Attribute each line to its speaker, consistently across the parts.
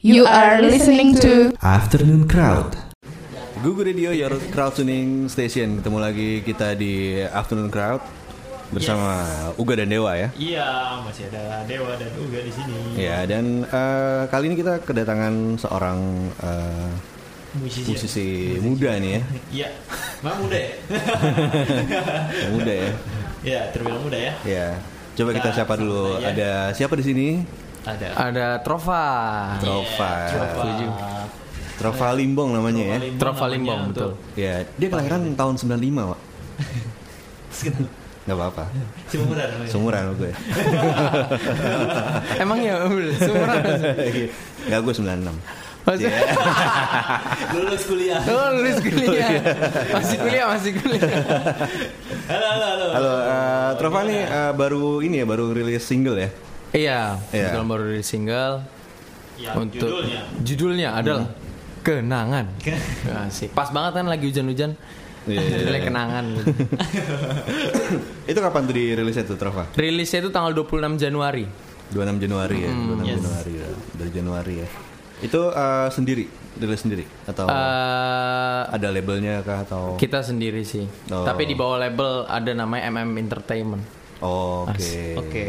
Speaker 1: You are listening to
Speaker 2: Afternoon Crowd. Google Radio Your Crowd Tuning Station. Ketemu lagi kita di Afternoon Crowd bersama Uga dan Dewa ya.
Speaker 3: Iya, masih ada Dewa dan Uga di sini.
Speaker 2: Ya dan eh, kali ini kita kedatangan seorang eh,
Speaker 3: Musisi.
Speaker 2: musisi muda nih ya.
Speaker 3: Iya, memang muda ya?
Speaker 2: muda ya.
Speaker 3: Iya, terbilang muda ya.
Speaker 2: Ya. Coba kita
Speaker 3: Ya,
Speaker 2: siapa dulu.
Speaker 3: saya.
Speaker 2: Ada siapa di sini?
Speaker 3: Ada.
Speaker 4: Ada Trova.
Speaker 2: Trova.
Speaker 3: Trova.
Speaker 2: Trova Limbong namanya ya.
Speaker 4: Trova Limbong, betul.
Speaker 2: Ya, dia kelahiran tahun 95, Pak. Gak apa-apa.
Speaker 3: Seumuran. namanya.
Speaker 2: Seumuran sama gue.
Speaker 4: Emang ya udah seumuran.
Speaker 2: Gak gue 96.
Speaker 4: Maksudnya-
Speaker 2: Iya.
Speaker 3: Lulus kuliah.
Speaker 4: Oh lulus kuliah. Masih kuliah, masih kuliah.
Speaker 3: Halo, halo, halo.
Speaker 2: Halo, eh, Trova nih eh, baru ini ya, baru rilis single ya.
Speaker 4: Iya,
Speaker 2: Iya.
Speaker 4: kebetulan baru rilis single
Speaker 3: Yang
Speaker 4: untuk
Speaker 3: judulnya.
Speaker 4: judulnya adalah Kenangan. Asik. Pas banget kan lagi hujan-hujan.
Speaker 2: Iya, iya,
Speaker 4: Judulnya
Speaker 2: iya.
Speaker 4: Kenangan.
Speaker 2: Itu kapan tuh dirilisnya tuh Trova?
Speaker 4: Rilisnya itu tanggal 26 Januari.
Speaker 2: 26 Januari ya, 26
Speaker 3: yes.
Speaker 2: Januari ya. Dari Januari ya. Itu eh, sendiri, rilis sendiri atau
Speaker 4: Eh,
Speaker 2: ada labelnya kah atau
Speaker 4: kita sendiri sih.
Speaker 2: Oh.
Speaker 4: Tapi di bawah label ada namanya MM Entertainment.
Speaker 2: Oke.
Speaker 3: Oke.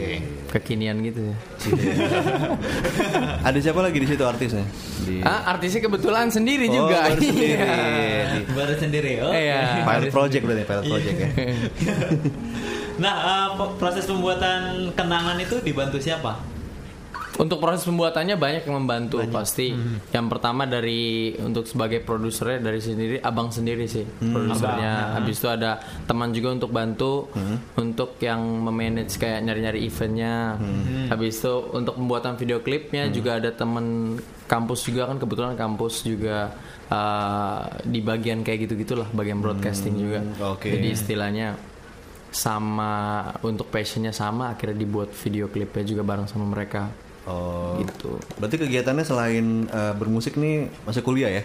Speaker 4: Kekinian gitu ya.
Speaker 2: Ada siapa lagi di situ artisnya? Di
Speaker 4: Ah, artisnya kebetulan sendiri
Speaker 2: Oh,
Speaker 4: juga.
Speaker 2: baru sendiri.
Speaker 4: Iya.
Speaker 2: Di-
Speaker 3: Baru sendiri. Oh.
Speaker 4: Iya.
Speaker 2: Pilot project berarti pilot project ya.
Speaker 3: Nah, eh, po- proses pembuatan kenangan itu dibantu siapa?
Speaker 4: Untuk proses pembuatannya banyak yang membantu pasti. Yang pertama dari untuk sebagai produsernya dari sendiri abang sendiri sih produsernya. Habis itu ada teman juga untuk bantu untuk yang memanage kayak nyari-nyari eventnya. Habis itu untuk pembuatan video klipnya juga ada teman kampus juga kan kebetulan kampus juga uh, di bagian kayak gitu gitulah bagian broadcasting juga.
Speaker 2: oke.
Speaker 4: Jadi istilahnya sama untuk passionnya sama akhirnya dibuat video klipnya juga bareng sama mereka
Speaker 2: Oh.
Speaker 4: gitu.
Speaker 2: Berarti kegiatannya selain eh, bermusik nih masih kuliah ya?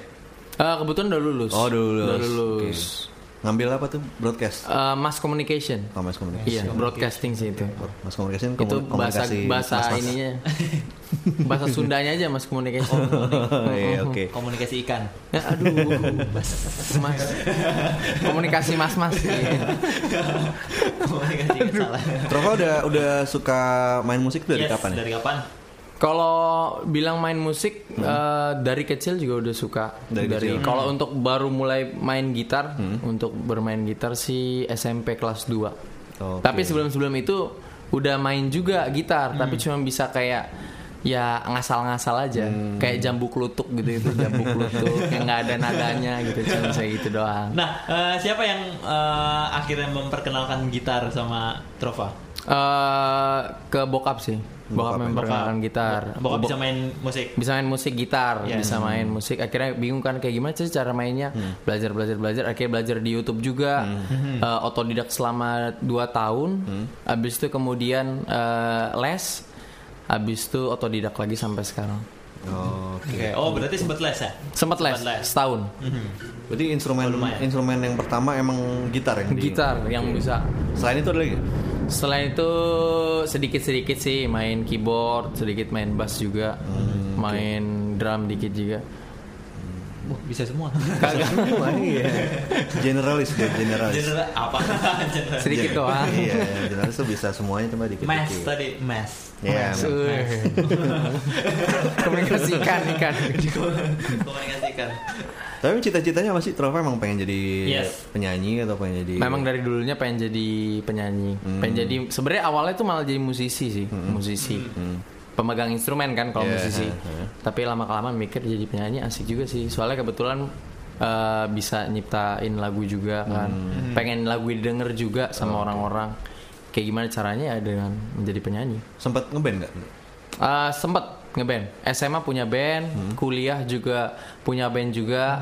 Speaker 4: Eh, kebetulan udah lulus.
Speaker 2: Oh, udah lulus.
Speaker 4: Udah lulus.
Speaker 2: Oke. Ngambil apa tuh? Broadcast.
Speaker 4: Eh, mass communication.
Speaker 2: Oh, mass communication.
Speaker 4: Iya, broadcasting sih itu.
Speaker 2: Mass communication
Speaker 4: itu
Speaker 2: komu-
Speaker 4: bahasa
Speaker 2: komunikasi
Speaker 4: bahasa
Speaker 2: mas-mas.
Speaker 4: ininya. bahasa Sundanya aja mass communication.
Speaker 2: Iya, oke.
Speaker 3: Komunikasi ikan.
Speaker 4: Ya, aduh, mas, mas. komunikasi mas mas. Iya.
Speaker 3: Komunikasi ikan salah.
Speaker 2: Trova udah udah suka main musik dari
Speaker 3: Yes,
Speaker 2: kapan ya?
Speaker 3: Dari kapan?
Speaker 4: Kalau bilang main musik eh, dari kecil juga udah suka.
Speaker 2: Dari kecil.
Speaker 4: kalau untuk baru mulai main gitar, untuk bermain gitar sih SMP kelas 2.
Speaker 2: Oke.
Speaker 4: Tapi sebelum-sebelum itu udah main juga gitar, tapi cuma bisa kayak ya ngasal-ngasal aja, kayak jambu klutuk gitu itu jambu klutuk yang nggak ada nadanya gitu, cuma saya gitu doang.
Speaker 3: Nah, eh, siapa yang eh, akhirnya memperkenalkan gitar sama Trova?
Speaker 4: Eh, ke bokap sih,
Speaker 2: Bokap
Speaker 4: bokap,
Speaker 2: ya?
Speaker 4: memperkenalkan gitar.
Speaker 3: Bokap
Speaker 4: Bo-
Speaker 3: bisa main musik.
Speaker 4: bisa main musik gitar,
Speaker 3: Iya.
Speaker 4: bisa main musik. Akhirnya bingung kan kayak gimana sih cara mainnya?
Speaker 2: Hmm.
Speaker 4: Belajar belajar belajar. Akhirnya belajar di YouTube juga. Eh, otodidak selama 2 tahun.
Speaker 2: Hmm.
Speaker 4: Habis itu kemudian eh, les. Habis itu otodidak lagi sampai sekarang.
Speaker 2: Oh, Oke.
Speaker 3: Oke. Oh, berarti sempat les ya?
Speaker 4: Sempat les, setahun.
Speaker 2: Berarti instrumen
Speaker 3: lumayan.
Speaker 2: instrumen yang pertama emang gitar yang di-
Speaker 4: Gitar yang bisa.
Speaker 2: Selain itu ada lagi?
Speaker 4: Selain itu sedikit-sedikit sih main keyboard, sedikit main bass juga,
Speaker 2: Hmm,
Speaker 4: main drum dikit juga.
Speaker 3: Wah, bisa semua.
Speaker 4: Kagak
Speaker 2: Iya. Generalis deh, generalis.
Speaker 3: General apa? General.
Speaker 4: sedikit
Speaker 2: Gen-
Speaker 4: doang.
Speaker 2: Iya, generalis tuh bisa semuanya cuma dikit
Speaker 3: Mas tadi, mas.
Speaker 2: Iya,
Speaker 4: Mas, weh. Komunikasi ikan ikan.
Speaker 3: Komunikasikan.
Speaker 2: Tapi cita-citanya apa sih? Trova emang pengen jadi
Speaker 3: Yes.
Speaker 2: penyanyi atau pengen jadi
Speaker 4: Memang dari dulunya pengen jadi penyanyi. Pengen jadi sebenarnya awalnya tuh malah jadi musisi sih, musisi. Pemegang instrumen kan kalau
Speaker 2: Yeah,
Speaker 4: musisi.
Speaker 2: yeah.
Speaker 4: Tapi lama kelamaan mikir jadi penyanyi asik juga sih. Soalnya kebetulan eh, bisa nyiptain lagu juga kan. Pengen lagu didengar juga sama orang-orang. Kayak gimana caranya ya dengan menjadi penyanyi.
Speaker 2: sempat ngeband nggak?
Speaker 4: Eh sempet ngeband. SMA punya band, kuliah juga punya band juga.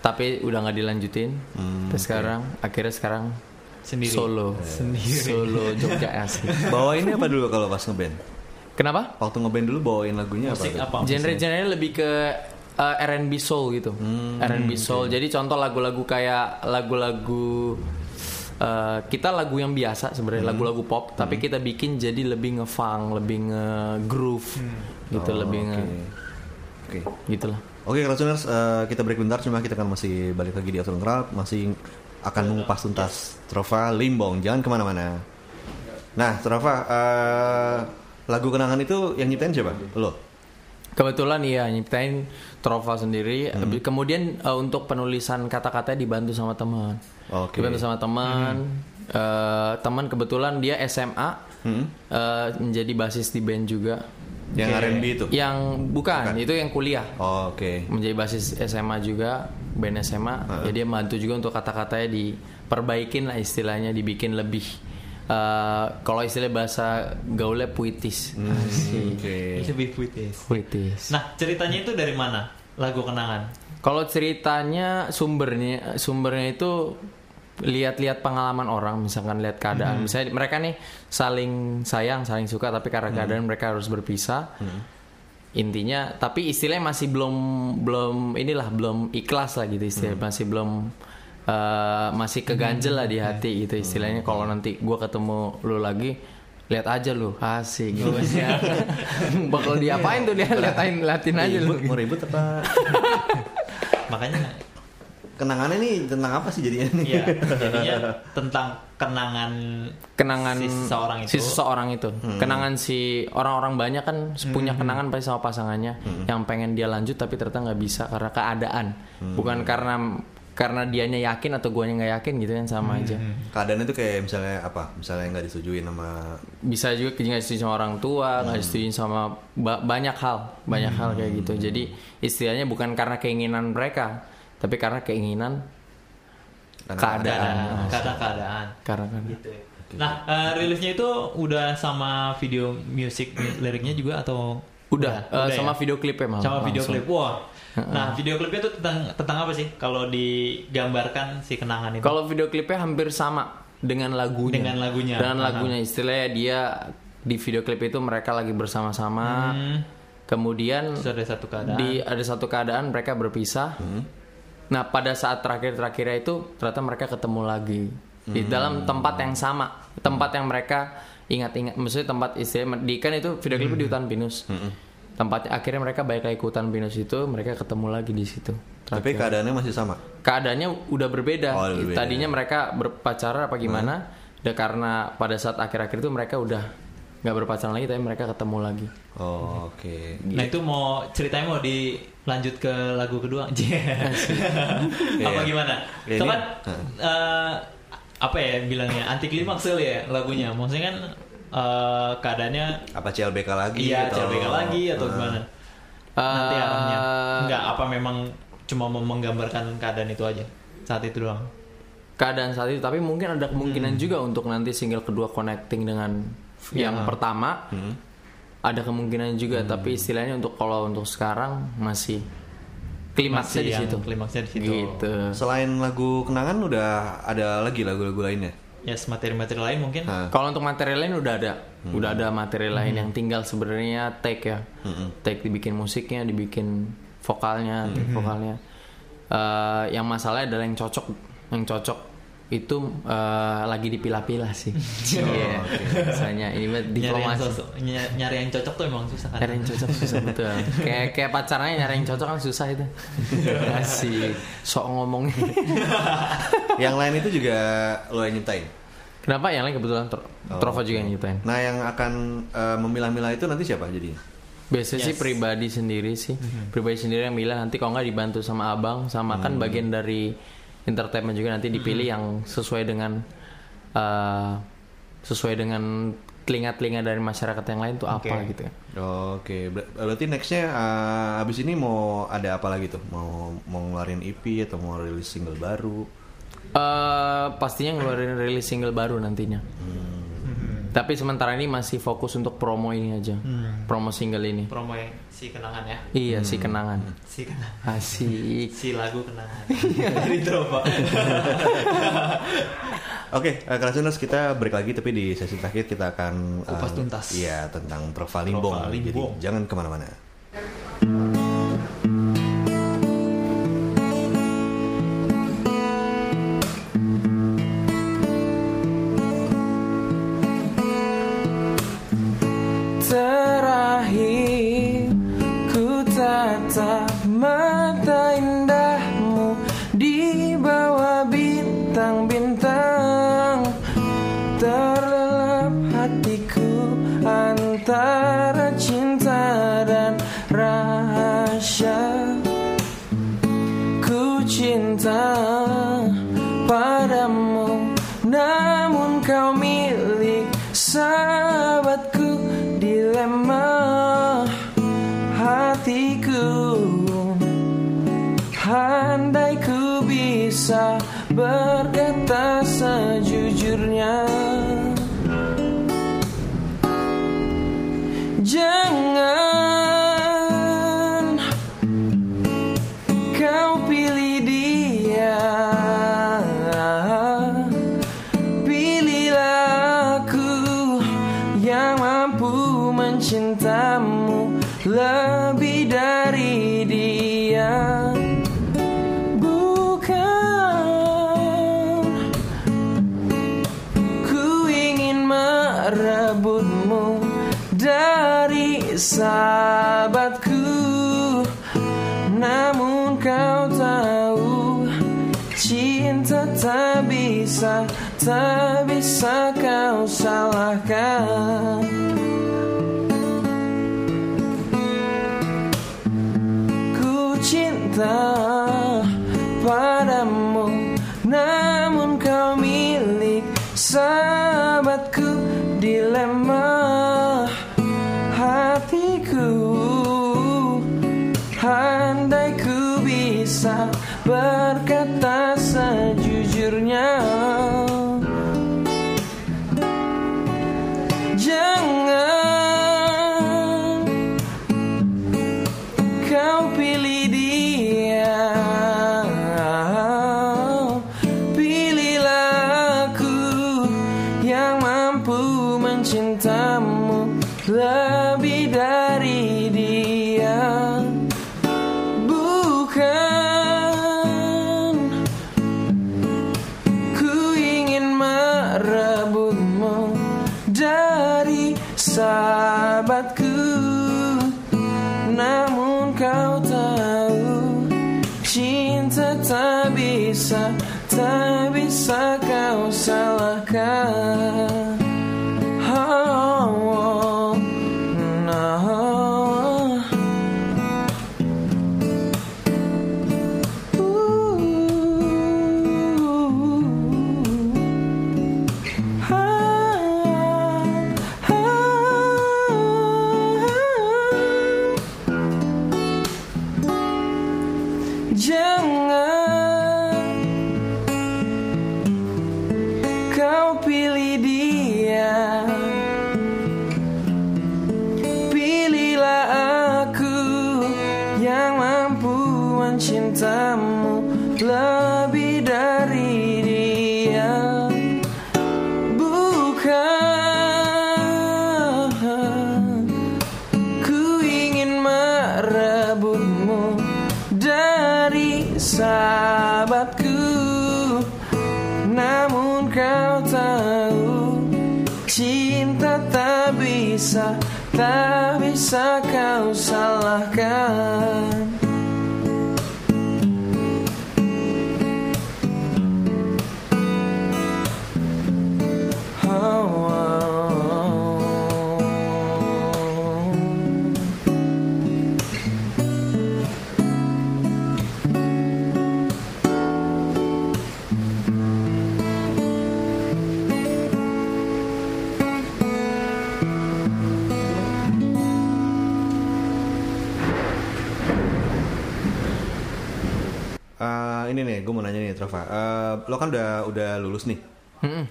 Speaker 4: Tapi udah nggak dilanjutin. Terus sekarang akhirnya sekarang
Speaker 3: Sendiri.
Speaker 4: solo. Solo Jogja asli.
Speaker 2: Bawainnya apa dulu kalau pas ngeband?
Speaker 4: Kenapa?
Speaker 2: Waktu ngeband dulu bawain lagunya
Speaker 3: Musik
Speaker 2: apa?
Speaker 3: apa?
Speaker 4: Genre-genre lebih ke uh, R&B soul gitu. R&B soul. Jadi contoh lagu-lagu kayak lagu-lagu uh, kita lagu yang biasa sebenarnya lagu-lagu pop, tapi kita bikin jadi lebih ngefunk, lebih nge-groove gitu,
Speaker 2: Oh,
Speaker 4: lebih nge
Speaker 2: oke. Oke.
Speaker 4: Gitulah.
Speaker 2: Oke, Krasuners, eh, kita break bentar cuma kita akan masih balik lagi di Afternoon Crowd, masih akan mengupas tuntas Trova Limbong. Jangan ke mana-mana. Nah, Trova, eh, lagu kenangan itu yang nyiptain siapa? Lo?
Speaker 4: Kebetulan iya nyiptain Trova sendiri. Habis- Kemudian eh, untuk penulisan kata-katanya dibantu sama teman.
Speaker 2: Oke.
Speaker 4: Dibantu sama teman. Eh, teman kebetulan dia SMA
Speaker 2: Hmm?
Speaker 4: eh, menjadi basis di band juga.
Speaker 2: Yang R&B itu?
Speaker 4: Yang bukan, itu yang kuliah.
Speaker 2: Oh, Oke.
Speaker 4: Menjadi basis SMA juga, band SMA. Jadi dia bantu juga untuk kata-katanya diperbaikin lah istilahnya, dibikin lebih eh, kalau istilah bahasa gaulnya puitis. Asik.
Speaker 2: Oke.
Speaker 3: Lebih puitis.
Speaker 4: Puitis.
Speaker 3: Nah, ceritanya itu dari mana? Lagu kenangan.
Speaker 4: Kalau ceritanya sumbernya sumbernya itu lihat-lihat pengalaman orang, misalkan lihat keadaan. Misalnya mereka nih saling sayang, saling suka, tapi karena keadaan mereka harus berpisah. Intinya, tapi istilahnya masih belum belum inilah belum ikhlas lah gitu istilah, masih belum eh, masih keganjel lah di hati gitu istilahnya. Kalau nanti gua ketemu lu lagi lihat aja lu. Asik gitu. Bakal diapain tuh dia? Liatin liatin aja lu.
Speaker 2: mau ribut apa?
Speaker 3: Makanya
Speaker 2: Kenangannya nih tentang apa sih jadinya? Nih?
Speaker 3: Iya, jadinya tentang kenangan
Speaker 4: kenangan
Speaker 3: si seseorang itu.
Speaker 4: si seseorang itu. Kenangan si orang-orang banyak kan punya kenangan pasti sama pasangannya. Yang pengen dia lanjut tapi ternyata nggak bisa karena keadaan. Bukan karena karena dianya yakin atau guanya nggak yakin gitu kan sama aja
Speaker 2: Keadaan itu kayak misalnya apa? Misalnya nggak disetujuin sama
Speaker 4: bisa juga nggak setuju sama orang tua nggak setuju sama ba- banyak hal banyak hal kayak gitu jadi istilahnya bukan karena keinginan mereka tapi karena keinginan
Speaker 2: Karena
Speaker 4: keadaan
Speaker 3: karena keadaan.
Speaker 4: karena kan
Speaker 3: Gitu. Nah, eh, rilisnya itu udah sama video musik liriknya juga atau
Speaker 4: udah, eh, sama
Speaker 3: ya?
Speaker 4: video klipnya malah
Speaker 3: sama video klip. Wah. Nah, video klipnya itu tentang tentang apa sih? Kalau digambarkan si kenangan itu.
Speaker 4: Kalau video klipnya hampir sama dengan lagunya.
Speaker 3: Dengan lagunya.
Speaker 4: Dengan lagunya istilahnya dia di video klip itu mereka lagi bersama-sama.
Speaker 3: Hmm,
Speaker 4: Kemudian
Speaker 3: terus ada satu keadaan.
Speaker 4: di ada satu keadaan mereka berpisah. Nah, pada saat terakhir-terakhirnya itu ternyata mereka ketemu lagi di dalam tempat yang sama, tempat yang mereka ingat-ingat. Maksudnya tempat istilah di kan itu video klipnya di hutan pinus. Tempatnya akhirnya mereka balik lagi ke hutan pinus itu, mereka ketemu lagi di situ.
Speaker 2: Tapi keadaannya masih sama.
Speaker 4: keadaannya udah berbeda.
Speaker 2: Oh, berbeda.
Speaker 4: Tadinya mereka berpacaran apa gimana? Dan karena pada saat akhir-akhir itu mereka udah nggak berpacaran lagi, tapi mereka ketemu lagi.
Speaker 2: Oh, Oke.
Speaker 3: Nah, itu mau ceritanya mau dilanjut ke lagu kedua. apa
Speaker 2: Iya.
Speaker 3: gimana?
Speaker 2: Ya,
Speaker 3: Itu
Speaker 2: ini-
Speaker 3: kan eh, apa ya bilangnya anti klimaks ya lagunya. Maksudnya kan eh, keadaannya
Speaker 2: Apa CLBK lagi?
Speaker 3: iya
Speaker 2: atau-
Speaker 3: CLBK lagi atau gimana? Nanti
Speaker 4: Eh,
Speaker 3: arahnya. Enggak, apa memang cuma mau menggambarkan keadaan itu aja saat itu doang.
Speaker 4: Keadaan saat itu, tapi mungkin ada kemungkinan
Speaker 2: Hmm.
Speaker 4: juga untuk nanti single kedua connecting dengan
Speaker 2: Iya.
Speaker 4: yang pertama.
Speaker 2: Hmm.
Speaker 4: Ada kemungkinan juga, tapi istilahnya untuk kalau untuk sekarang masih klimaksnya di situ.
Speaker 3: klimaksnya di situ.
Speaker 4: Gitu.
Speaker 2: Selain lagu kenangan udah ada lagi lagu-lagu lainnya.
Speaker 3: Yes, materi-materi lain mungkin.
Speaker 4: Kalau untuk materi lain udah ada,
Speaker 2: Hmm.
Speaker 4: udah ada materi lain yang tinggal sebenarnya take ya, take dibikin musiknya, dibikin vokalnya,
Speaker 2: Hmm.
Speaker 4: vokalnya. Eh, yang masalahnya adalah yang cocok, yang cocok itu eh, lagi dipilah-pilah sih. Iya, misalnya ini buat
Speaker 3: nyari yang,
Speaker 4: diplomasi.
Speaker 3: ny- nyari yang cocok tuh emang susah kan.
Speaker 4: Nyari yang cocok susah betul. kayak kayak pacarnya nyari yang cocok kan susah itu. Asik, sok ngomongnya.
Speaker 2: Yang lain itu juga lo yang nyiptain.
Speaker 4: Kenapa yang lain kebetulan Tro-
Speaker 2: Oh,
Speaker 4: Trova juga yang nyiptain.
Speaker 2: Nah, yang akan eh, memilah-milah itu nanti siapa jadi?
Speaker 4: Biasanya sih
Speaker 3: Yes.
Speaker 4: pribadi sendiri sih, pribadi sendiri yang bilang nanti kalau nggak dibantu sama abang, sama kan bagian dari entertainment juga nanti dipilih yang sesuai dengan eh, sesuai dengan telinga-telinga dari masyarakat yang lain tuh apa
Speaker 3: Oke.
Speaker 4: gitu ya.
Speaker 2: Oke, ber- berarti nextnya eh, abis ini mau ada apa lagi tuh? Mau mau ngeluarin EP atau mau rilis single baru?
Speaker 4: Eh, pastinya ngeluarin rilis single baru nantinya. Tapi sementara ini masih fokus untuk promo ini aja, promo single ini.
Speaker 3: Promo yang si kenangan ya.
Speaker 4: Iya si kenangan,
Speaker 3: Si kenangan.
Speaker 4: asik.
Speaker 3: Si lagu kenangan. Dari Trova.
Speaker 2: Oke, eh, Krasuners kita break lagi tapi di sesi terakhir kita akan eh,
Speaker 3: Kupas tuntas.
Speaker 2: Iya tentang Trova Limbong.
Speaker 3: Trova
Speaker 2: Jadi jangan
Speaker 4: ke mana-mana. Berkata sejujurnya Jangan tak bisa kau salahkan. Ku cinta padamu Namun kau milik sahabatku Dilema hatiku. Handai ku bisa berkata sejujurnya salahkan bisa, tak bisa kau salahkan
Speaker 2: ini nih, gue mau nanya nih, Trova. Eh, lo kan udah udah lulus nih.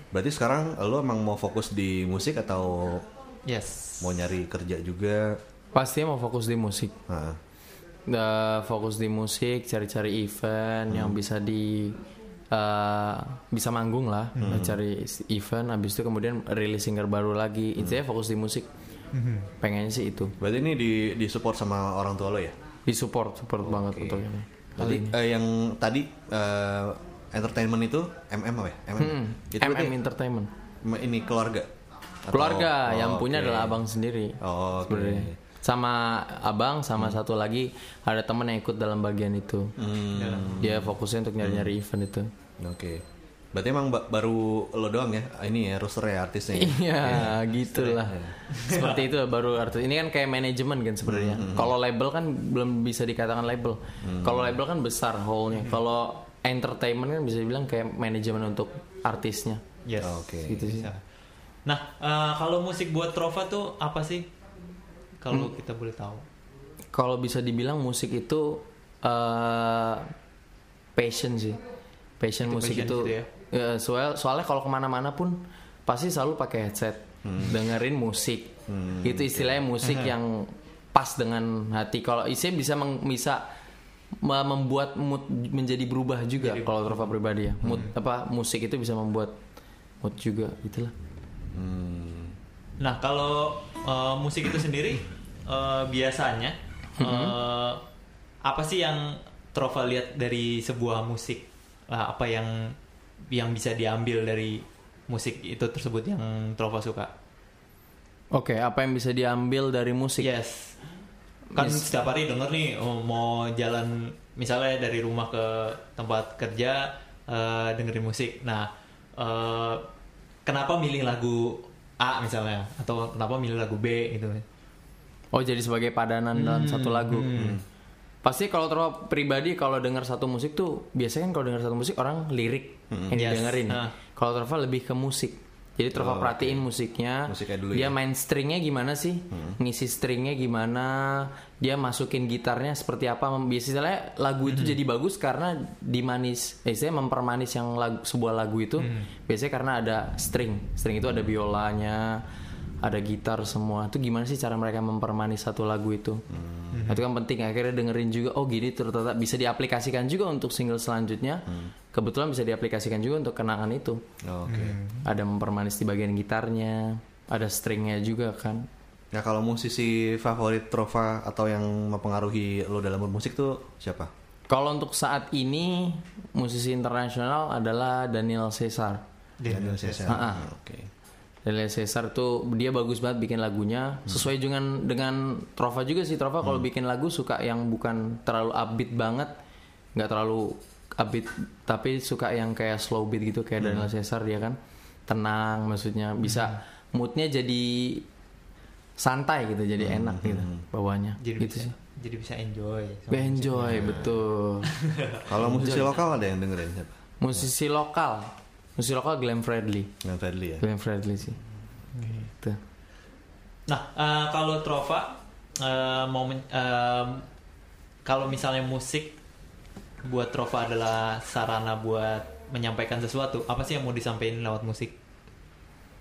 Speaker 2: Berarti sekarang lo emang mau fokus di musik atau
Speaker 5: Yes.
Speaker 2: mau nyari kerja juga?
Speaker 3: Pastinya mau fokus di musik.
Speaker 2: Nah,
Speaker 3: Udah fokus di musik, cari-cari event yang bisa di eh, bisa manggung lah, cari event. Habis itu kemudian rilis single baru lagi. Intinya fokus di musik. Pengennya sih itu.
Speaker 2: berarti ini di di support sama orang tua lo ya?
Speaker 3: Di support, support banget untuk ini.
Speaker 2: Berarti eh, yang tadi eh, entertainment itu MM apa ya? MM.
Speaker 3: Hmm,
Speaker 2: Itu
Speaker 3: MM
Speaker 2: berarti
Speaker 3: Entertainment.
Speaker 2: ini keluarga. Atau-
Speaker 3: Keluarga
Speaker 2: oh,
Speaker 3: yang punya adalah abang sendiri.
Speaker 2: Oh, oke.
Speaker 3: sebenarnya.
Speaker 4: sama abang sama satu lagi ada temen yang ikut dalam bagian itu
Speaker 2: Hmm,
Speaker 4: dia fokusnya untuk nyari-nyari event itu
Speaker 2: Oke. Berarti emang ba- baru lo doang ya? Ini ya roster ya artisnya. ya?
Speaker 4: iya gitulah seperti itu baru artis ini kan kayak manajemen kan sebenarnya kalau label kan belum bisa dikatakan label kalau label kan besar whole-nya kalau entertainment kan bisa dibilang kayak manajemen untuk artisnya
Speaker 3: Yes.
Speaker 2: Oke.
Speaker 4: gitu sih.
Speaker 3: Nah, eh, kalau musik buat Trova tuh apa sih?
Speaker 4: Hmm.
Speaker 3: Kalau kita boleh tahu.
Speaker 4: kalau bisa dibilang musik itu eh passion sih passion
Speaker 3: Itu
Speaker 4: musik
Speaker 3: passion
Speaker 4: itu
Speaker 3: gitu ya?
Speaker 4: Ya, soal soalnya kalau ke mana-mana pun pasti selalu pakai headset dengerin musik. Itu istilahnya musik yang pas dengan hati. Kalau istilahnya bisa meng- bisa me- membuat mood menjadi berubah juga kalau Trova pribadi ya. Mood apa musik itu bisa membuat mood juga gitulah.
Speaker 3: Nah, kalau eh, musik itu sendiri eh, biasanya eh, apa sih yang Trova lihat dari sebuah musik? Lah, apa yang yang bisa diambil dari musik itu tersebut yang Trova suka?
Speaker 4: oke apa yang bisa diambil dari musik
Speaker 3: Yes. Kan setiap hari denger nih oh, mau jalan misalnya dari rumah ke tempat kerja eh, dengerin musik. Nah, eh, kenapa milih lagu A misalnya atau kenapa milih lagu B gitu?
Speaker 4: Oh jadi sebagai padanan dalam satu lagu. Pasti kalau terlalu pribadi kalau dengar satu musik tuh biasanya kan kalau dengar satu musik orang lirik yang
Speaker 3: Yes.
Speaker 4: didengerin.
Speaker 3: Ah.
Speaker 4: Kalau Trova lebih ke musik. Jadi Trova perhatiin musiknya.
Speaker 2: Musiknya dulu
Speaker 4: dia
Speaker 2: ya.
Speaker 4: main stringnya gimana sih? Ngisi stringnya gimana? Dia masukin gitarnya seperti apa? Biasanya lagu itu jadi bagus karena dimanis. Eh, istilahnya mempermanis yang lagu, sebuah lagu itu. Biasanya karena ada string. String itu ada biolanya, ada gitar semua. Itu gimana sih cara mereka mempermanis satu lagu itu? Nah, Itu kan penting. Akhirnya dengerin juga. Oh gini ternyata bisa diaplikasikan juga untuk single selanjutnya. Kebetulan bisa diaplikasikan juga untuk kenangan itu.
Speaker 2: Oke.
Speaker 4: Ada mempermanis di bagian gitarnya, ada stringnya juga kan.
Speaker 2: Nah kalau musisi favorit Trova atau yang mempengaruhi lo dalam bermusik tuh siapa?
Speaker 4: Kalau untuk saat ini musisi internasional adalah Daniel Caesar.
Speaker 2: Daniel Caesar.
Speaker 4: Ah, ah.
Speaker 2: Oke.
Speaker 4: Daniel Caesar tuh dia bagus banget bikin lagunya. Sesuai dengan dengan Trova juga sih Trova kalau bikin lagu suka yang bukan terlalu upbeat banget nggak terlalu upbeat tapi suka yang kayak slow beat gitu kayak Daniel Caesar dia kan? Tenang maksudnya bisa moodnya jadi santai gitu jadi enak gitu bawahnya.
Speaker 3: Jadi
Speaker 4: gitu
Speaker 3: bisa
Speaker 4: sih.
Speaker 3: jadi bisa enjoy. sama
Speaker 4: enjoy betul.
Speaker 2: Kalau musisi lokal ada yang dengerin siapa?
Speaker 4: musisi lokal musisi lokal Glenn Fredly
Speaker 2: Glenn Fredly ya.
Speaker 4: Glenn Fredly sih Tuh.
Speaker 3: Nah, eh, kalau Trova eh, mau men- em, kalau misalnya musik buat Trova adalah sarana buat menyampaikan sesuatu, apa sih yang mau disampaikan lewat musik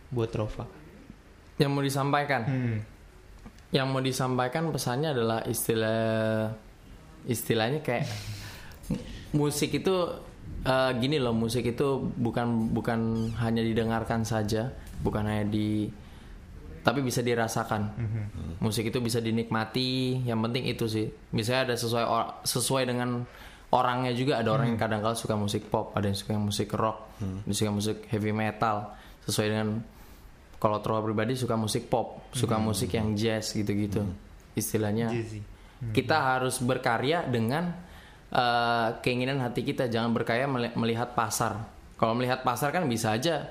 Speaker 3: buat Trova?
Speaker 4: yang mau disampaikan
Speaker 3: Hmm.
Speaker 4: yang mau disampaikan pesannya adalah istilah istilahnya kayak musik itu eh, gini loh musik itu bukan bukan hanya didengarkan saja bukan hanya di tapi bisa dirasakan. Musik itu bisa dinikmati yang penting itu sih. Misalnya ada sesuai or- sesuai dengan orangnya juga. Ada orang yang kadang kala suka musik pop ada yang suka musik rock ada yang suka musik heavy metal. Sesuai dengan kalau Troa pribadi suka musik pop, suka musik yang jazz gitu-gitu. Istilahnya
Speaker 3: Jazzy.
Speaker 4: kita harus berkarya dengan eh, keinginan hati kita, jangan berkarya meli- melihat pasar. Kalau melihat pasar kan bisa aja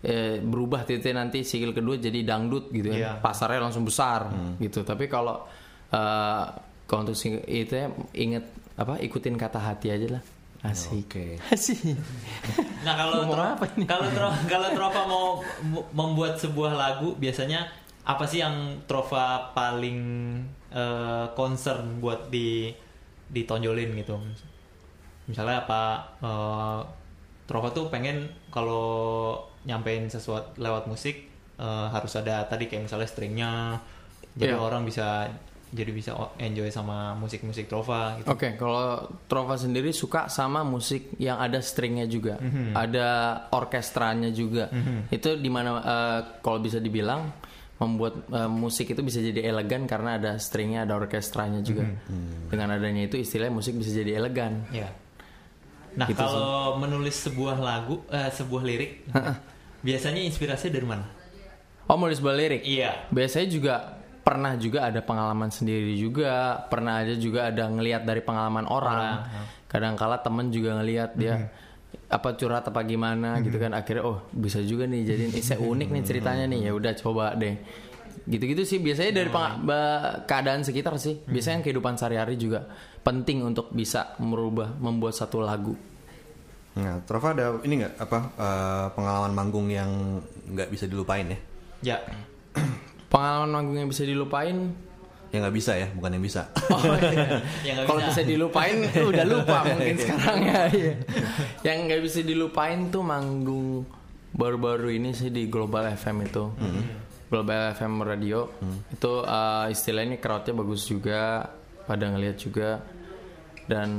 Speaker 4: eh, berubah titik nanti sikil kedua jadi dangdut gitu ya. Pasarnya langsung besar gitu. Tapi kalau eh, kalau untuk itu ya inget apa ikutin kata hati aja lah. Asik.
Speaker 2: Oke.
Speaker 4: Asik.
Speaker 3: Nah, kalau
Speaker 4: Ngomong
Speaker 3: Tro-
Speaker 4: apa ini?
Speaker 3: kalau Tro- kalau Trova mau membuat sebuah lagu, biasanya apa sih yang Trova paling eh, concern buat di ditonjolin gitu? Misalnya apa eh, Trova tuh pengen kalau nyampein sesuatu lewat musik eh, harus ada tadi kayak misalnya stringnya, jadi
Speaker 4: Iya.
Speaker 3: orang bisa jadi bisa enjoy sama musik-musik Trova gitu.
Speaker 4: Oke, kalau Trova sendiri suka sama musik yang ada stringnya juga,
Speaker 3: Mhm.
Speaker 4: ada orkestranya juga. Itu di mana eh, kalau bisa dibilang membuat eh, musik itu bisa jadi elegan karena ada stringnya, ada orkestranya juga.
Speaker 3: Mhm.
Speaker 4: Dengan adanya itu istilahnya musik bisa jadi elegan.
Speaker 3: Ya. Nah,
Speaker 4: Gitu
Speaker 3: kalau menulis sebuah lagu, eh, sebuah lirik, biasanya inspirasinya dari mana?
Speaker 4: Oh, mau sebuah lirik?
Speaker 3: Iya.
Speaker 4: Biasanya juga pernah juga ada pengalaman sendiri juga pernah aja juga ada ngelihat dari pengalaman orang kadang kala temen juga ngelihat dia apa curhat apa gimana gitu kan. Akhirnya oh bisa juga nih jadi ini saya unik nih ceritanya nih. Ya udah coba deh. Gitu-gitu sih biasanya dari ba- keadaan sekitar sih. Biasanya kehidupan sehari-hari juga penting untuk bisa merubah membuat satu lagu.
Speaker 2: Nah, Trova ada ini nggak? Apa eh, pengalaman manggung yang nggak bisa dilupain ya?
Speaker 3: Ya.
Speaker 4: pengalaman manggung yang bisa dilupain
Speaker 2: Yang nggak bisa ya, bukan yang bisa.
Speaker 4: Oh, iya.
Speaker 3: Nggak
Speaker 4: Kalau
Speaker 3: bisa.
Speaker 4: dilupain tuh udah lupa mungkin sekarang ya. iya. Yang nggak bisa dilupain tuh manggung baru-baru ini sih di Global FM itu. Global FM Radio itu uh, istilahnya crowdnya bagus juga, pada ngelihat juga dan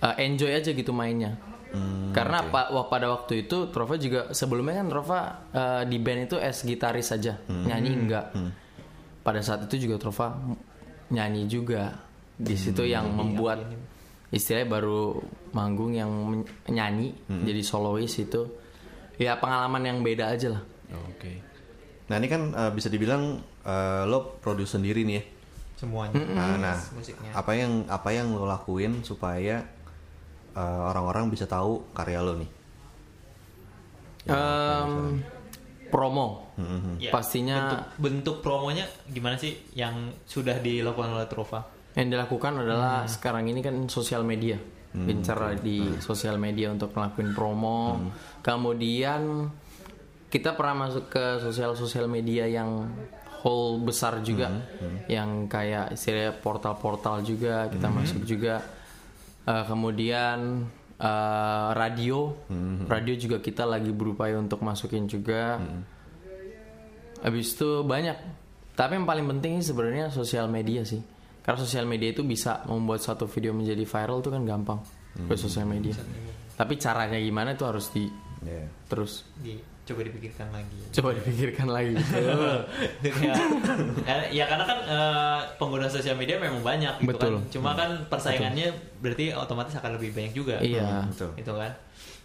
Speaker 4: uh, enjoy aja gitu mainnya. Karena pa- wah, pada waktu itu Trova juga sebelumnya kan Trova uh, di band itu as gitaris saja, nyanyi enggak pada saat itu juga Trova nyanyi juga di situ yang membuat istilahnya baru manggung yang nyanyi jadi solois itu ya pengalaman yang beda aja lah
Speaker 2: Oke. Nah ini kan eh, bisa dibilang eh, lo produce sendiri nih ya.
Speaker 3: Semuanya.
Speaker 2: Nah, nah,
Speaker 3: musiknya.
Speaker 2: apa yang apa yang lo lakuin supaya eh, orang-orang bisa tahu karya lo nih?
Speaker 4: Em, promo.
Speaker 3: Ya,
Speaker 4: pastinya
Speaker 3: bentuk, bentuk promonya gimana sih yang sudah dilakukan oleh Trova?
Speaker 4: yang dilakukan adalah sekarang ini kan sosial media. Bicara di sosial media untuk ngelakuin promo. Kemudian kita pernah masuk ke sosial sosial media yang whole besar juga. Yang kayak istilahnya portal-portal juga kita masuk juga. Eh, kemudian eh, radio radio juga kita lagi berupaya untuk masukin juga Habis itu banyak. Tapi yang paling penting sih sebenarnya sosial media sih. Karena sosial media itu bisa membuat satu video menjadi viral itu kan gampang. Ke sosial media. Tapi caranya gimana itu harus di
Speaker 2: Ya.
Speaker 4: terus
Speaker 3: Di, coba dipikirkan lagi.
Speaker 4: coba dipikirkan lagi.
Speaker 3: ya, ya- ya karena kan eh, pengguna sosial media memang banyak gitu
Speaker 4: Betul.
Speaker 3: kan. Cuma kan persaingannya berarti otomatis akan lebih banyak juga.
Speaker 4: iya.
Speaker 2: Betul.
Speaker 3: Gitu kan.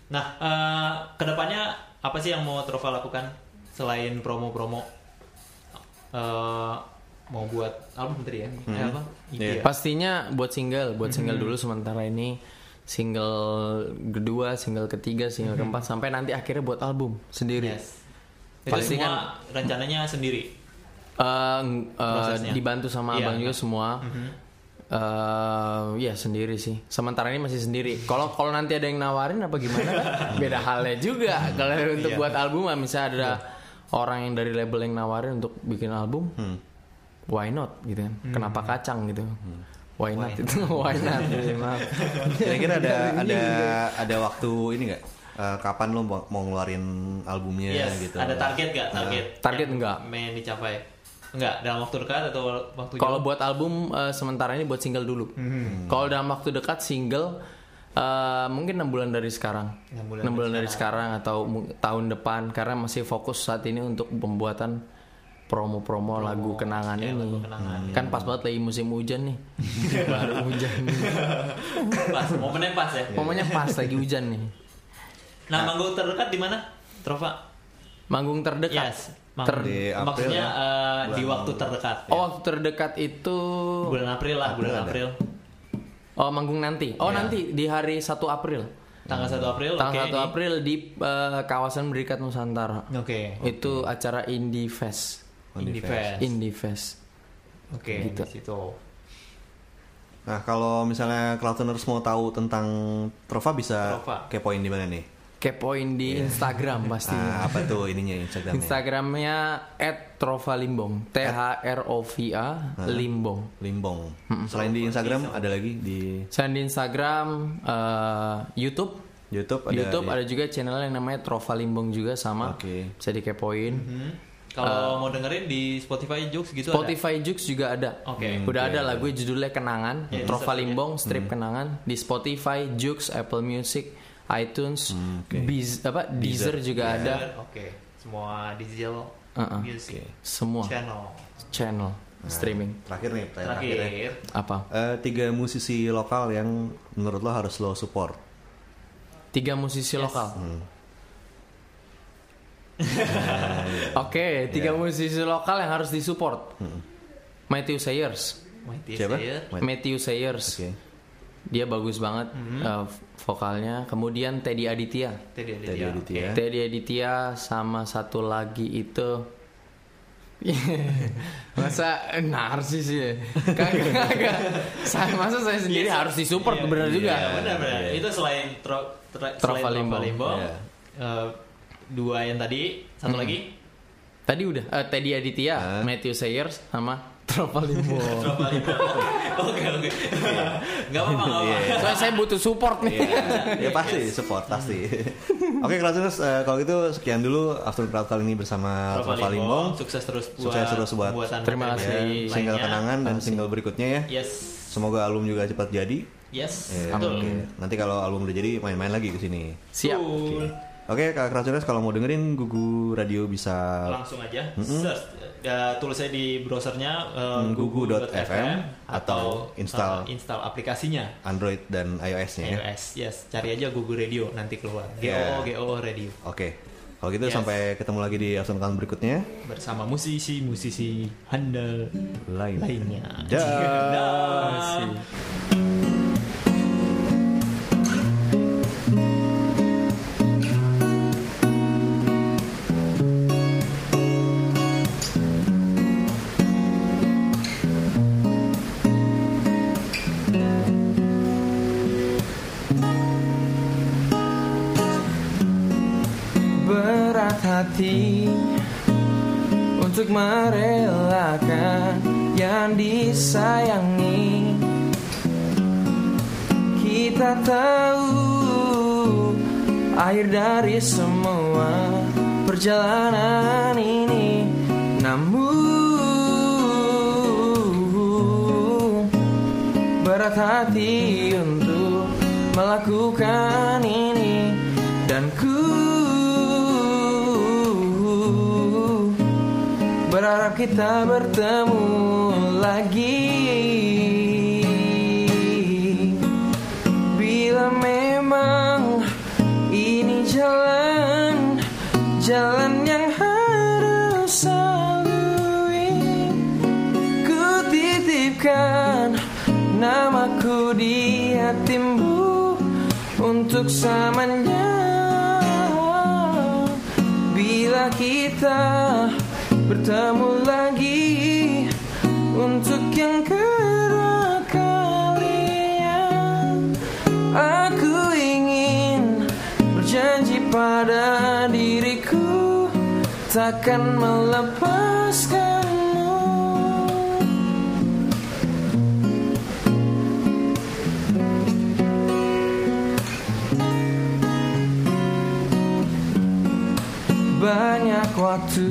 Speaker 3: Nah, eh, ke depannya apa sih yang mau Trova lakukan selain promo-promo? Eh, mau buat album tadi ya? Eh, apa? EP
Speaker 2: Iya.
Speaker 3: ya?
Speaker 4: Pastinya buat single, buat single dulu sementara ini single kedua, single ketiga, single keempat sampai nanti akhirnya buat album sendiri.
Speaker 3: Yes. Itu
Speaker 4: Pasti
Speaker 3: semua rencananya sendiri.
Speaker 4: Eh,
Speaker 3: Prosesnya.
Speaker 4: dibantu sama
Speaker 3: Iya.
Speaker 4: abang juga semua. Eh, ya sendiri sih. Sementara ini masih sendiri. Kalau kalau nanti ada yang nawarin apa gimana? kan? Beda halnya juga. Kalau untuk buat album, misalnya ada orang yang dari label yang nawarin untuk bikin album, why not gitu kan? Kenapa kacang gitu? Why not itu? why not? Jadi, maaf.
Speaker 2: Kira-kira ada ada ada waktu ini nggak? Eh, kapan lo mau, ngeluarin albumnya
Speaker 3: Yes.
Speaker 2: gitu?
Speaker 3: Ada target gak? Target.
Speaker 4: Target
Speaker 3: yang
Speaker 4: enggak.
Speaker 3: Main dicapai. Enggak, dalam waktu dekat atau waktu
Speaker 4: Kalau
Speaker 3: jauh?
Speaker 4: buat album eh, sementara ini buat single dulu.
Speaker 3: Hmm.
Speaker 4: Kalau dalam waktu dekat single eh, mungkin enam bulan dari sekarang.
Speaker 3: Enam bulan
Speaker 4: Enam bulan dari sekarang atau mu- tahun depan karena masih fokus saat ini untuk pembuatan promo-promo lagu kenangan
Speaker 3: ya,
Speaker 4: ini.
Speaker 3: lagu kenangan.
Speaker 4: Kan pas banget lagi musim hujan nih. Baru hujan.
Speaker 3: pas, momennya pas ya.
Speaker 4: Momennya pas lagi hujan nih.
Speaker 3: Nah, manggung terdekat di mana? Trova.
Speaker 4: Manggung terdekat.
Speaker 3: Yes. Manggung.
Speaker 2: Di April
Speaker 3: Maksudnya
Speaker 2: ya?
Speaker 3: eh, di waktu terdekat.
Speaker 4: Oh, waktu terdekat itu
Speaker 3: Bulan April lah,
Speaker 2: April
Speaker 3: bulan
Speaker 2: ada.
Speaker 3: April.
Speaker 4: Oh, manggung nanti. Oh,
Speaker 3: Ya.
Speaker 4: nanti di hari 1 April.
Speaker 3: Tanggal 1 April.
Speaker 4: Tanggal 1
Speaker 3: ini.
Speaker 4: April di eh, kawasan Berikat Nusantara.
Speaker 3: Oke.
Speaker 4: Itu acara Indie Fest.
Speaker 3: Indie Fest.
Speaker 4: Indie Fest.
Speaker 3: Oke,
Speaker 4: Gitu.
Speaker 3: di situ.
Speaker 2: Nah kalau misalnya Cloudtuners mau tahu tentang Trova bisa
Speaker 3: Trova.
Speaker 2: kepoin di mana nih?
Speaker 4: Kepoin di Instagram pastinya.
Speaker 2: Nah, apa tuh ininya Instagramnya?
Speaker 4: Instagramnya @trovalimbong. T H R O V A Limbong.
Speaker 2: Limbong. Selain di Instagram ada lagi di
Speaker 4: Selain di Instagram, eh, YouTube.
Speaker 2: YouTube ada.
Speaker 4: YouTube ada juga channel yang namanya Trova Limbong juga sama.
Speaker 2: Oke.
Speaker 4: Bisa dikepoin.
Speaker 3: Hmm. Kalau mau dengerin di Spotify Jokes gitu
Speaker 4: Spotify Jux juga ada.
Speaker 3: Oke.
Speaker 4: Udah ada lagu judulnya Kenangan, Trova
Speaker 3: bisa
Speaker 4: Limbong, strip Kenangan di Spotify, Jux, Apple Music, iTunes, Biz, apa Deezer, juga ada.
Speaker 3: ada? Oke. Semua digital
Speaker 4: Uh-uh.
Speaker 3: music
Speaker 4: Semua
Speaker 3: channel.
Speaker 4: channel streaming.
Speaker 2: Terakhir nih, pertanyaan terakhir. ya.
Speaker 3: Terakhir.
Speaker 4: Apa?
Speaker 2: Eh, tiga musisi lokal yang menurut lo harus lo support.
Speaker 4: Tiga musisi lokal.
Speaker 2: Nah,
Speaker 6: Oke, tiga musisi lokal yang harus disupport. Matthew Sayers.
Speaker 3: Mighty
Speaker 2: Siapa?
Speaker 3: Slayer.
Speaker 2: Ma-
Speaker 6: Matthew Sayers.
Speaker 2: Oke.
Speaker 6: Dia bagus banget eh, vokalnya. Kemudian Teddy Aditya.
Speaker 3: Teddy Aditya.
Speaker 2: Teddy Aditya.
Speaker 3: Oke.
Speaker 6: Teddy Aditya sama satu lagi itu masa narsis ya kagak kagak saya masa saya sendiri harus disupport
Speaker 3: Iya,
Speaker 6: bener juga
Speaker 3: Iya, benar benar.
Speaker 2: Iya.
Speaker 3: Itu selain tro, tra- selain
Speaker 6: Limbong.
Speaker 3: Limbong,
Speaker 2: Iya.
Speaker 3: eh, dua yang tadi, satu
Speaker 6: Hmm.
Speaker 3: lagi
Speaker 6: tadi udah eh, Teddy Aditya
Speaker 2: Hah?
Speaker 6: Matthew Sayers sama Limbong.
Speaker 3: Oke oke. Enggak apa-apa, enggak
Speaker 2: Iya.
Speaker 3: apa-apa.
Speaker 6: soalnya saya butuh support nih
Speaker 2: ya pasti support pasti. Oke Krasuners eh, kalau gitu sekian dulu Afternoon Crowd kali ini bersama Limbong.
Speaker 3: Sukses terus buat
Speaker 2: Sukses terus buat
Speaker 3: pembuatan
Speaker 6: Terima kasih.
Speaker 3: lainnya.
Speaker 2: Single kenangan dan single berikutnya ya.
Speaker 3: Yes.
Speaker 2: Semoga album juga cepat jadi.
Speaker 3: Yes.
Speaker 2: Ya,
Speaker 3: Betul.
Speaker 2: oke. Nanti kalau album udah jadi main-main lagi ke sini.
Speaker 6: siap
Speaker 3: Cool.
Speaker 2: Oke, Kak Krasuners kalau mau dengerin Gugu Radio bisa
Speaker 3: Langsung aja search ya, tulis di browsernya uh,
Speaker 2: Hmm, gugu.fm
Speaker 3: atau
Speaker 2: install-
Speaker 3: uh, install aplikasinya
Speaker 2: Android dan iOS-nya ya.
Speaker 3: iOS. Yes, cari aja Gugu Radio nanti keluar.
Speaker 2: Yeah.
Speaker 3: GOO GOO Radio
Speaker 2: Oke. Kalau gitu
Speaker 3: Yes.
Speaker 2: sampai ketemu lagi di Crowd berikutnya.
Speaker 3: bersama musisi-musisi handal
Speaker 2: Lain.
Speaker 3: lainnya.
Speaker 2: Dah.
Speaker 3: Dah.
Speaker 4: Yang disayangi. Kita tahu akhir dari semua perjalanan ini, namun berat hati untuk melakukan ini kita bertemu lagi. Bila memang ini jalan jalan yang harus lalui ku titipkan namaku di hatimu untuk selamanya. Bila kita bertemu lagi untuk yang kedua kalinya. Aku ingin berjanji pada diriku takkan melepaskanmu. Banyak waktu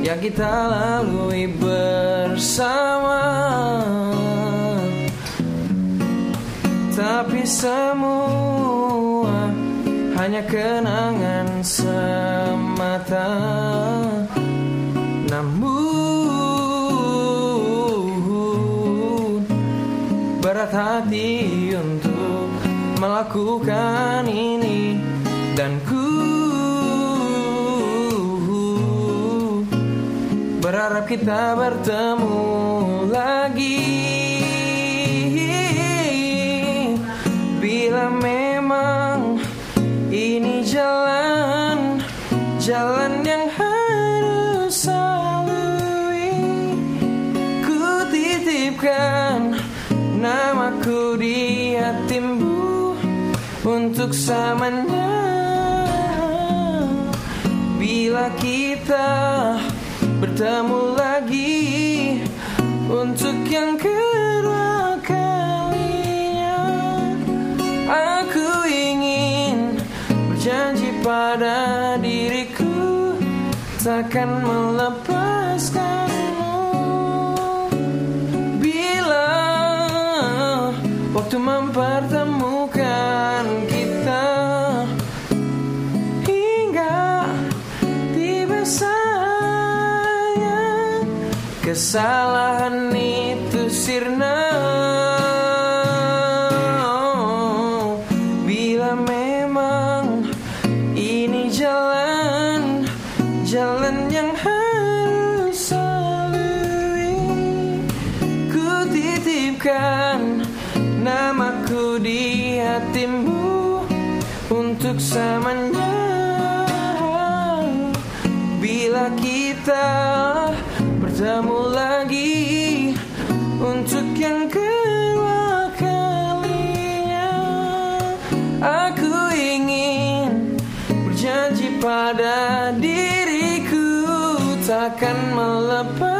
Speaker 4: yang kita lalui bersama. Tapi semua hanya kenangan semata. Namun berat hati untuk melakukan ini Dan berharap kita bertemu lagi. Bila memang ini jalan Jalan yang harus lalui Ku titipkan namaku di hatimu Untuk selamanya. Bila kita bertemu lagi Untuk yang kedua kalinya. Aku ingin berjanji pada diriku Takkan melepaskanmu. Bila waktu mempertemukan Kesalahan itu sirna. Bila memang ini jalan Jalan yang harus salui Ku titipkan namaku di hatimu Untuk samanya Bila kita bertemu lagi untuk yang kedua kalinya, aku ingin berjanji pada diriku takkan melepaskanmu.